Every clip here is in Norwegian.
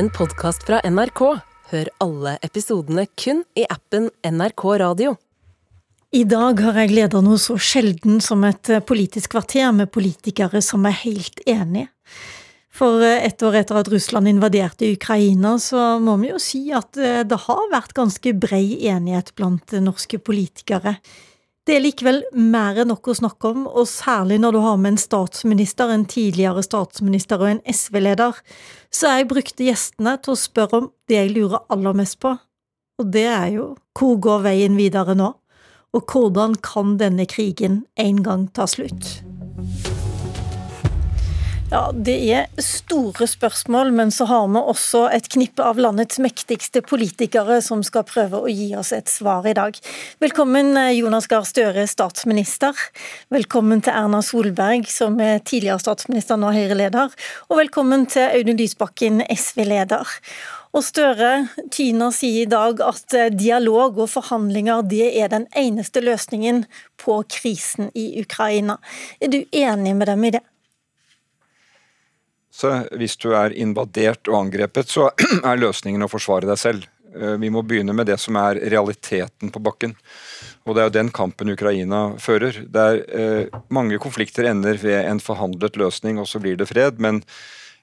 en podkast fra NRK. Hør alle episodene kun i appen NRK Radio. I dag har jeg leda noe så sjelden som et politisk kvarter med politikere som er helt enige. For ett år etter at Russland invaderte Ukraina, så må vi jo si at det har vært ganske brei enighet blant norske politikere. Det er likevel mer enn nok å snakke om, og særlig når du har med en statsminister, en tidligere statsminister og en SV-leder, så jeg brukte gjestene til å spørre om det jeg lurer aller mest på, og det er jo hvor går veien videre nå, og hvordan kan denne krigen en gang ta slutt? Ja, Det er store spørsmål, men så har vi også et knippe av landets mektigste politikere som skal prøve å gi oss et svar i dag. Velkommen Jonas Gahr Støre, statsminister. Velkommen til Erna Solberg, som er tidligere statsminister, nå Høyre-leder. Og velkommen til Audun Lysbakken, SV-leder. Og Støre, Tyna sier i dag at dialog og forhandlinger det er den eneste løsningen på krisen i Ukraina. Er du enig med dem i det? Så hvis du er invadert og angrepet, så er løsningen å forsvare deg selv. Eh, vi må begynne med det som er realiteten på bakken. Og det er jo den kampen Ukraina fører. Der eh, mange konflikter ender ved en forhandlet løsning, og så blir det fred. Men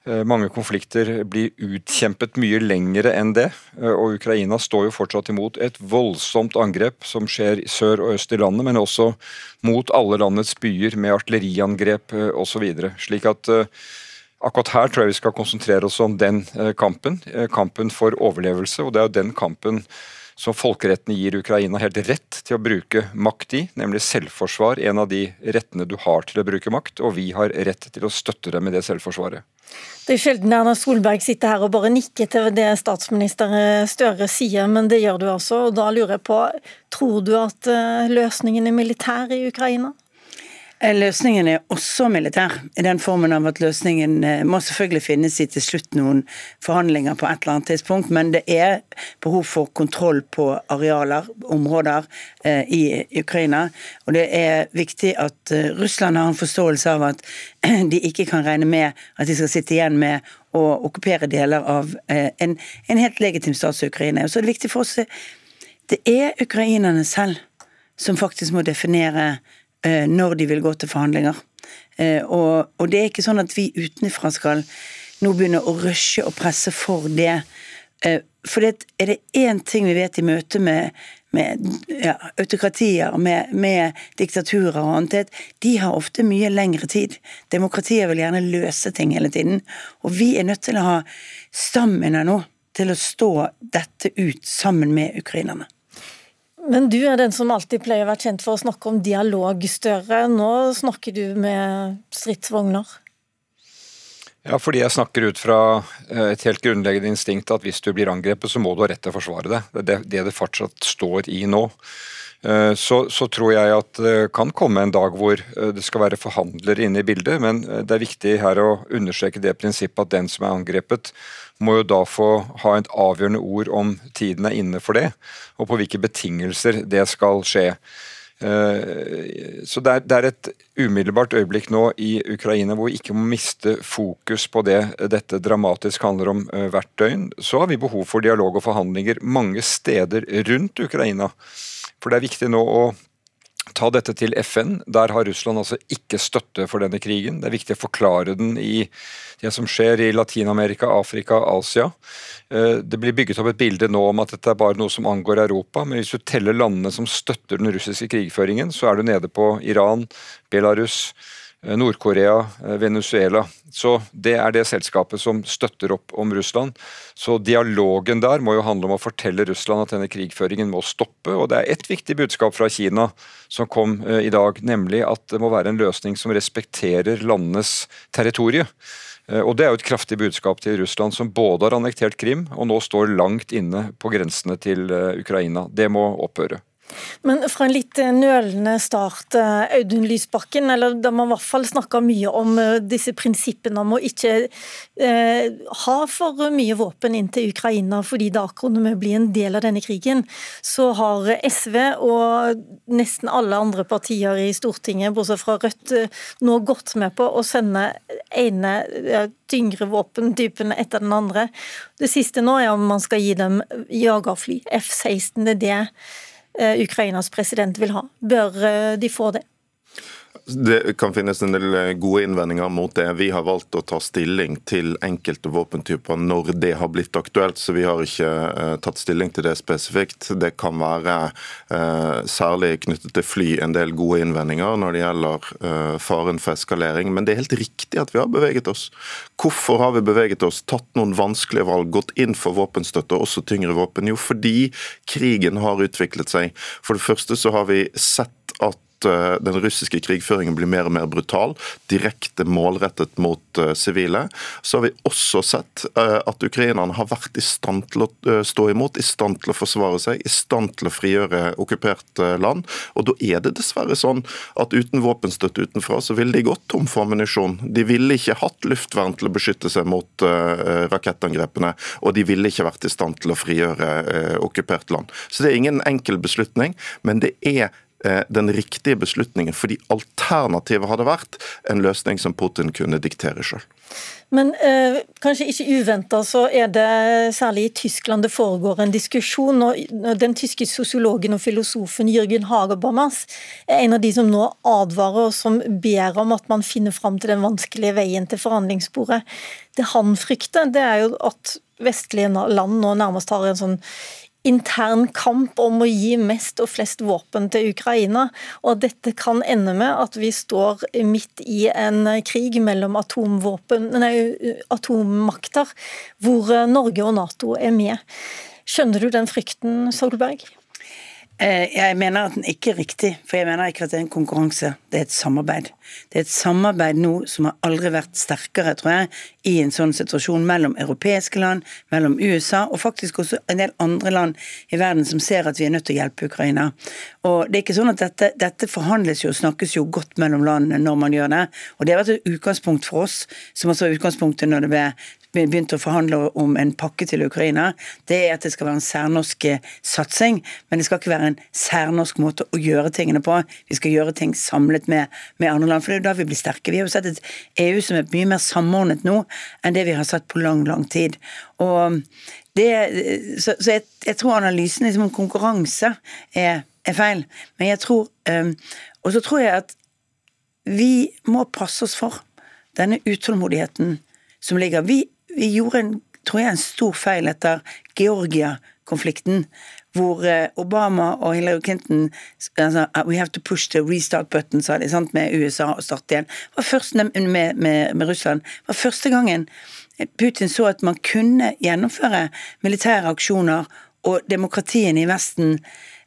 eh, mange konflikter blir utkjempet mye lengre enn det. Og Ukraina står jo fortsatt imot et voldsomt angrep som skjer sør og øst i landet, men også mot alle landets byer med artilleriangrep osv. Slik at eh, Akkurat her tror jeg vi skal konsentrere oss om den eh, kampen. Eh, kampen for overlevelse. og Det er jo den kampen som folkeretten gir Ukraina helt rett til å bruke makt i, nemlig selvforsvar. En av de rettene du har til å bruke makt, og vi har rett til å støtte dem i det selvforsvaret. Det er sjelden Erna Solberg sitter her og bare nikker til det statsminister Støre sier, men det gjør du altså. og Da lurer jeg på, tror du at eh, løsningen er militær i Ukraina? Eh, løsningen er også militær, i den formen av at løsningen eh, må selvfølgelig finnes i til slutt noen forhandlinger på et eller annet tidspunkt, men det er behov for kontroll på arealer, områder, eh, i Ukraina. Og det er viktig at Russland har en forståelse av at de ikke kan regne med at de skal sitte igjen med å okkupere deler av en, en helt legitim stats Ukraina. Og så er det viktig for oss Det er ukrainerne selv som faktisk må definere når de vil gå til forhandlinger. Eh, og det er ikke sånn at vi utenfra skal nå begynne å rushe og presse for det. Eh, for det, er det én ting vi vet i møte med, med ja, autokratier, med, med, diktaturer og annet, de har ofte mye lengre tid. Demokratier vil gjerne løse ting hele tiden. Og vi er nødt til å ha stamina nå til å stå dette ut sammen med ukrainerne. Men du er den som alltid pleier å være kjent for å snakke om dialog, Støre. Nå snakker du med stridsvogner? Ja, fordi jeg snakker ut fra eh, et helt grunnleggende instinkt at hvis du blir angrepet, så må du ha rett til å forsvare deg. Det er det det fortsatt står i nå. Eh, så, så, tror jeg at det kan komme en dag hvor eh, det skal være forhandlere inne i bildet, men det er viktig her å understreke det prinsippet at den som er angrepet, må jo da få ha et avgjørende ord om tiden er inne for det, og på hvilke betingelser det skal skje. Eh, så det er, et umiddelbart øyeblikk nå i Ukraina hvor vi ikke må miste fokus på det dette dramatisk handler om eh, hvert døgn. Så har vi behov for dialog og forhandlinger mange steder rundt Ukraina. For det er viktig nå å ta dette til FN. Der har Russland altså ikke støtte for denne krigen. Det er viktig å forklare den i det som skjer i Latin-Amerika, Afrika, Asia. Eh, det blir bygget opp et bilde nå om at dette er bare noe som angår Europa, men hvis du teller landene som støtter den russiske krigføringen, så er du nede på Iran, Belarus, Nord-Korea, eh, Venezuela. Så Det er det selskapet som støtter opp om Russland. Så dialogen der må jo handle om å fortelle Russland at denne krigføringen må stoppe. Og det er ett viktig budskap fra Kina som kom eh, i dag, nemlig at det må være en løsning som respekterer landenes territorium. Og Det er jo et kraftig budskap til Russland, som både har annektert Krim og nå står langt inne på grensene til Ukraina. Det må opphøre. Men fra en litt eh, nølende start, eh, Audun Lysbakken, eller da man i hvert fall snakka mye om eh, disse prinsippene om å ikke eh, ha for mye våpen inn til Ukraina fordi da kunne vi bli en del av denne krigen, så har SV og nesten alle andre partier i Stortinget, bortsett fra Rødt, nå gått med på å sende ene tyngre våpentypen etter den andre. Det siste nå er om man skal gi dem jagerfly, F-16. Det er det Ukrainas president vil ha. Bør eh, de få det? Det kan finnes en del eh, gode innvendinger mot det. Vi har valgt å ta stilling til enkelte våpentyper når det har blitt aktuelt, så vi har ikke uh, tatt stilling til det spesifikt. Det kan være uh, særlig knyttet til fly en del gode innvendinger når det gjelder faren for eskalering. Men det er helt riktig at vi har beveget oss. Hvorfor har vi beveget oss, tatt noen vanskelige valg, gått inn for våpenstøtte, også tyngre våpen? Jo, fordi krigen har utviklet seg. For det første så har vi sett at Eh, den russiske krigføringen blir mer og mer brutal, direkte målrettet mot eh, sivile. Så har vi også sett eh, at ukrainerne har vært i stand til å stå imot, i stand til å forsvare seg, i stand til å frigjøre okkupert land. Og da er det dessverre sånn at uten våpenstøtte utenfra, så ville de gått tom for ammunisjon. De ville ikke hatt luftvern til å beskytte seg mot rakettangrepene, og de ville ikke vært i stand til å frigjøre okkupert land. Så det er ingen enkel beslutning, men det er Eh, den riktige beslutningen, fordi alternativet hadde vært en løsning som Putin kunne diktere sjøl. Men eh, kanskje ikke uventa så er det særlig i Tyskland det foregår en diskusjon. og Den tyske sosiologen og filosofen Jørgen Hagerbamas er en av de som nå advarer og som ber om at man finner fram til den vanskelige veien til forhandlingsbordet. Det han frykter, det er jo at vestlige land nå nærmest har en sånn intern kamp om å gi mest og flest våpen til Ukraina. Og dette kan ende med at vi står midt i en krig mellom nei, atommakter, hvor Norge og Nato er med. Skjønner du den frykten, Solberg? Eh, jeg mener at den ikke er riktig, for jeg mener ikke at det er en konkurranse, det er et samarbeid. Det er et samarbeid nå som har aldri vært sterkere, tror jeg, i en sånn situasjon mellom europeiske land, mellom USA og faktisk også en del andre land i verden som ser at vi er nødt til å hjelpe Ukraina. Og det er ikke sånn at dette, dette forhandles jo og snakkes jo godt mellom landene når man gjør det, og det har vært et utgangspunkt for oss, som også var utgangspunktet når det ble begynt å forhandle om en pakke til Ukraina, det er at det skal være en særnorsk eh, satsing. Men det skal ikke være en særnorsk måte å gjøre tingene på. Vi skal gjøre ting samlet med, med andre land. For det er jo da vi blir sterke. Vi har jo sett et EU som er mye mer samordnet nå enn det vi har sett på lang, lang tid. Og det, så, så jeg, jeg, tror analysen liksom om konkurranse er, er, feil. Men jeg tror um, Og så tror jeg at vi må passe oss for denne utålmodigheten som ligger. Vi vi gjorde en, tror jeg, en stor feil etter Georgia-konflikten, hvor eh, Obama og Hillary Clinton altså, We have to push the restart button, sa de, sant, med USA og starte igjen. Det var først med, med, med Russland. Var første gangen Putin så at man kunne gjennomføre militære aksjoner, og demokratiene i Vesten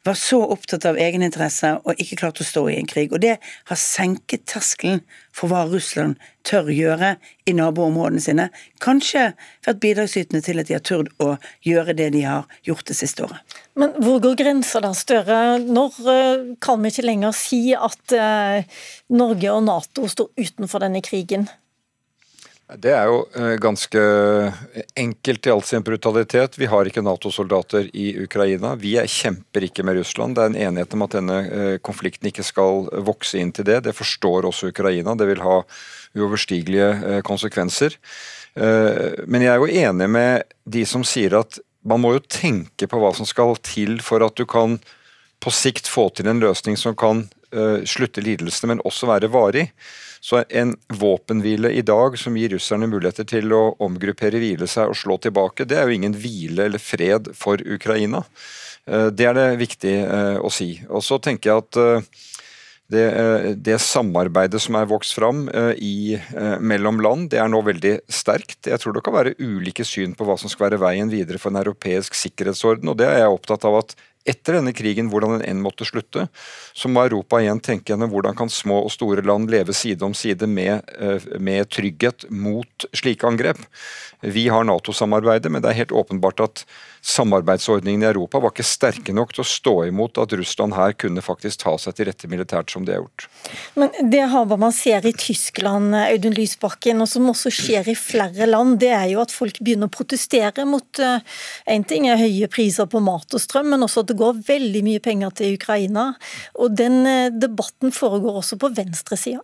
var så opptatt av egeninteresse og ikke klarte å stå i en krig. Og det har senket terskelen for hva Russland tør gjøre i naboområdene sine. Kanskje vært bidragsytende til at de har turt å gjøre det de har gjort det siste året. Men hvor går grensa da, Støre? Når eh, kan vi ikke lenger si at eh, Norge og Nato står utenfor denne krigen? Det er jo eh, ganske enkelt i all sin brutalitet. Vi har ikke Nato-soldater i Ukraina. Vi kjemper ikke med Russland. Det er en enighet om at denne eh, konflikten ikke skal vokse inn til det. Det forstår også Ukraina. Det vil ha uoverstigelige eh, konsekvenser. Men jeg er jo enig med de som sier at man må jo tenke på hva som skal til for at du kan på sikt få til en løsning som kan slutte lidelsene, men også være varig. Så en våpenhvile i dag som gir russerne muligheter til å omgruppere, hvile seg og slå tilbake, det er jo ingen hvile eller fred for Ukraina. Eh, det er det viktig eh, å si. Og så tenker jeg at eh, det, det, samarbeidet som er vokst fram i, mellom land, det er nå veldig sterkt. Jeg tror det kan være ulike syn på hva som skal være veien videre for en europeisk sikkerhetsorden, og det er jeg opptatt av at etter denne krigen, hvordan den enn måtte slutte, så må Europa igjen tenke gjennom hvordan kan små og store land leve side om side med, eh, med trygghet mot slike angrep. Vi har Nato-samarbeidet, men det er helt åpenbart at samarbeidsordningene i Europa var ikke sterke nok til å stå imot at Russland her kunne faktisk ta seg til rette militært som de har gjort. Men det man ser i Tyskland, Audun Lysbakken, og som også skjer i flere land, det er jo at folk begynner å protestere mot uh, En ting er høye priser på mat og strøm, men også at det går veldig mye penger til Ukraina. Og den uh, debatten foregår også på venstresida.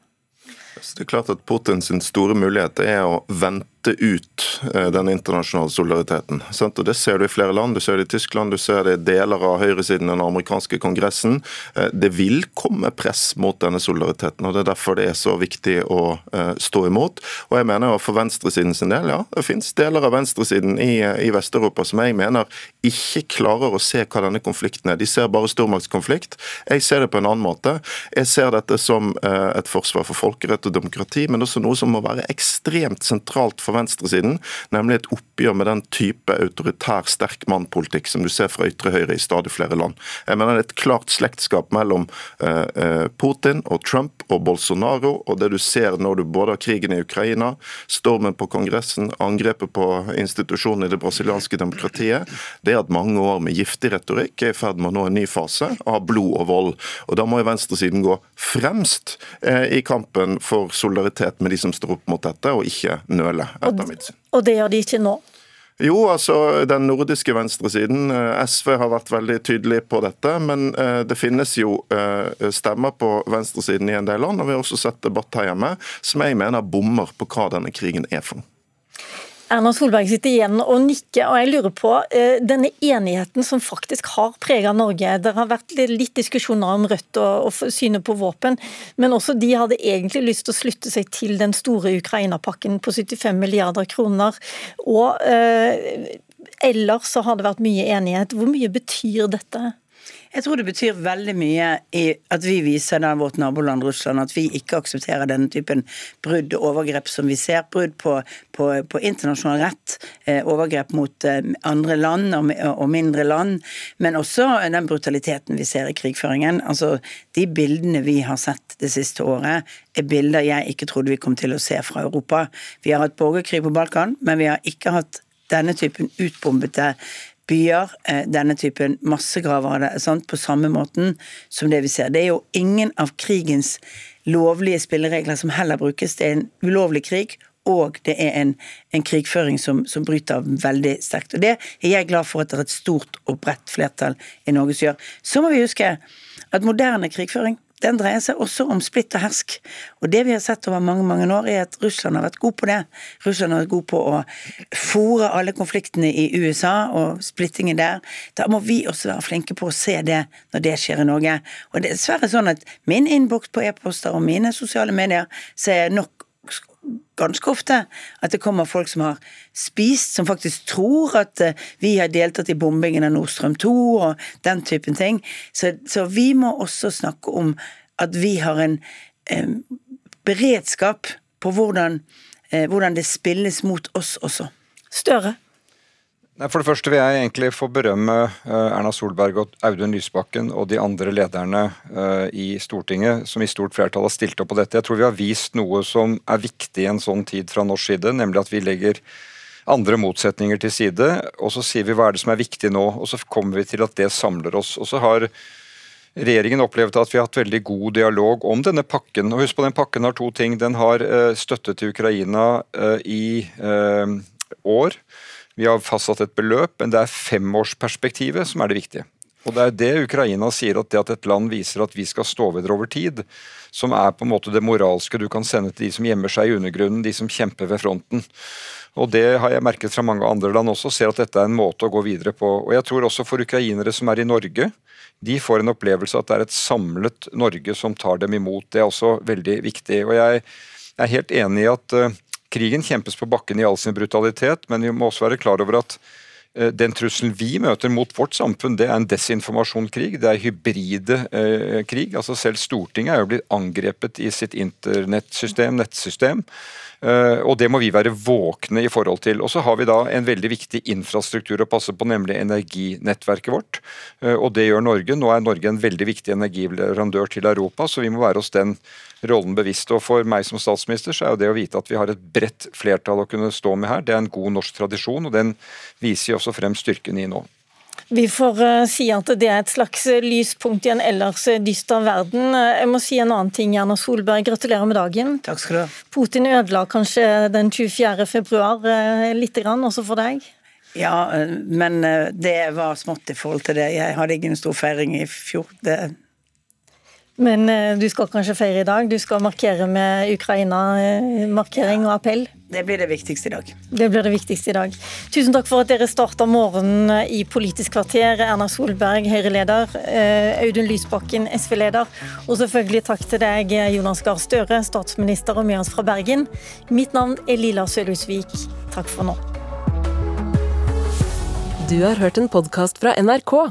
Det er klart at Putin sin store mulighet er å vente ut eh, den internasjonale solidariteten. Og Det ser du i flere land. Du ser det i Tyskland, du ser det i deler av høyresiden i den amerikanske kongressen. Eh, det vil komme press mot denne solidariteten, og det er derfor det er så viktig å eh, stå imot. Og jeg mener For venstresiden sin del, ja, det finnes deler av venstresiden i, i Vest-Europa som jeg mener ikke klarer å se hva denne konflikten er. De ser bare stormaktskonflikt. Jeg ser det på en annen måte. Jeg ser dette som et forsvar for folkerett og demokrati, men også noe som må være ekstremt sentralt for venstresiden, nemlig et oppgjør med den type autoritær sterk mann-politikk som du ser fra ytre høyre i stadig flere land. Jeg mener Det er et klart slektskap mellom eh, eh, Putin og Trump og Bolsonaro, og det du ser når du både har krigen i Ukraina, stormen på Kongressen, angrepet på institusjonene i det brasilianske demokratiet, det er at mange år med giftig retorikk er i ferd med å nå en ny fase av blod og vold. Og Da må jo venstresiden gå fremst eh, i kampen for solidaritet med de som står opp mot dette, og ikke nøle etter mitt syn. Og det gjør de ikke nå? Jo, altså den nordiske venstresiden. Eh, SV har vært veldig tydelig på dette. Men eh, det finnes jo eh, stemmer på venstresiden i en del land, og vi har også sett debatt her hjemme som jeg mener bommer på hva denne krigen er for noe. Erna Solberg sitter igjen og nikker, og jeg lurer på eh, denne enigheten som faktisk har preget Norge. Det har vært litt diskusjoner om Rødt og, og synet på våpen, men også de hadde egentlig lyst til å slutte seg til den store Ukraina-pakken på 75 milliarder kroner. Og eh, ellers så har det vært mye enighet. Hvor mye betyr dette? Jeg tror det betyr veldig mye at vi viser da vårt naboland Russland at vi ikke aksepterer denne typen brudd og overgrep som vi ser. Brudd på, på, på internasjonal rett, eh, overgrep mot eh, andre land og, og, mindre land. Men også den brutaliteten vi ser i krigføringen. Altså, De bildene vi har sett det siste året, er bilder jeg ikke trodde vi kom til å se fra Europa. Vi har hatt borgerkrig på Balkan, men vi har ikke hatt denne typen utbombete byer, eh, denne typen massegraver sånn, på samme måten som det vi ser. Det er jo ingen av krigens lovlige spilleregler som heller brukes. Det er en ulovlig krig, og det er en, en krigføring som, som, bryter veldig sterkt. Og Det er jeg glad for at det er et stort og bredt flertall i Norge som gjør. Så må vi huske at moderne krigføring den dreier seg også om splitt og hersk. Og det vi har sett over mange mange år, er at Russland har vært god på det. Russland har vært god på å fòre alle konfliktene i USA og splittingen der. Da må vi også være flinke på å se det når det skjer i Norge. Og det er dessverre sånn at min innboks på e-poster og mine sosiale medier ser nok ganske ofte at det kommer folk som har spist, som faktisk tror at eh, vi har deltatt i bombingen av Nordstrøm 2 og den typen ting. Så, så vi må også snakke om at vi har en eh, beredskap på hvordan, eh, hvordan det spilles mot oss også. Støre? For det første vil jeg egentlig få berømme eh, Erna Solberg og Audun Lysbakken og de andre lederne eh, i Stortinget som i stort flertall har stilt opp på dette. Jeg tror vi har vist noe som er viktig i en sånn tid fra norsk side, nemlig at vi legger andre motsetninger til side, og så sier vi hva er det som er viktig nå, og så kommer vi til at det samler oss. Og så har Regjeringen opplevd at vi har hatt veldig god dialog om denne pakken. og Husk på den pakken har to ting. Den har eh, støtte til Ukraina i år. Vi har fastsatt et beløp, men det er femårsperspektivet som er det viktige. Og Det er det Ukraina sier, at det at et land viser at vi skal stå ved det over tid, som er på en måte det moralske du kan sende til de som gjemmer seg i undergrunnen, de som kjemper ved fronten. Og Det har jeg merket fra mange andre land også, ser at dette er en måte å gå videre på. Og jeg tror også for ukrainere som er i Norge, de får en opplevelse at det er et samlet Norge som tar dem imot. Det er også veldig viktig. Og jeg er helt enig i at eh, Krigen kjempes på bakken i all sin brutalitet, men vi må også være klar over at eh, den trusselen vi møter mot vårt samfunn, det er en desinformasjonskrig. Det er hybride eh, krig. altså Selv Stortinget er jo blitt angrepet i sitt internettsystem, nettsystem. Eh, og Det må vi være våkne i forhold til. Og Så har vi da en veldig viktig infrastruktur å passe på, nemlig energinettverket vårt. Eh, og Det gjør Norge. Nå er Norge en veldig viktig energileverandør til Europa, så vi må være oss den rollen bevisst. Og For meg som statsminister så er jo det å vite at vi har et bredt flertall å kunne stå med her, det er en god norsk tradisjon, og den viser jo også frem styrken i nå. Vi får uh, si at det er et slags lyspunkt i en ellers dyster verden. Jeg må si en annen ting, Erna Solberg. Gratulerer med dagen. Takk skal du ha. Putin ødela kanskje den 24. februar lite grann, også for deg? Ja, men det var smått i forhold til det. Jeg hadde ikke en stor feiring i fjor. Det men eh, du skal kanskje feire i dag? Du skal markere med Ukraina-markering og appell? Det blir det viktigste i dag. Det blir det viktigste i dag. Tusen takk for at dere starta morgenen i Politisk kvarter. Erna Solberg, Høyre-leder. Eh, Audun Lysbakken, SV-leder. Og selvfølgelig takk til deg, Jonas Gahr Støre, statsminister og med oss fra Bergen. Mitt navn er Lila Sølhusvik. Takk for nå. Du har hørt en podkast fra NRK.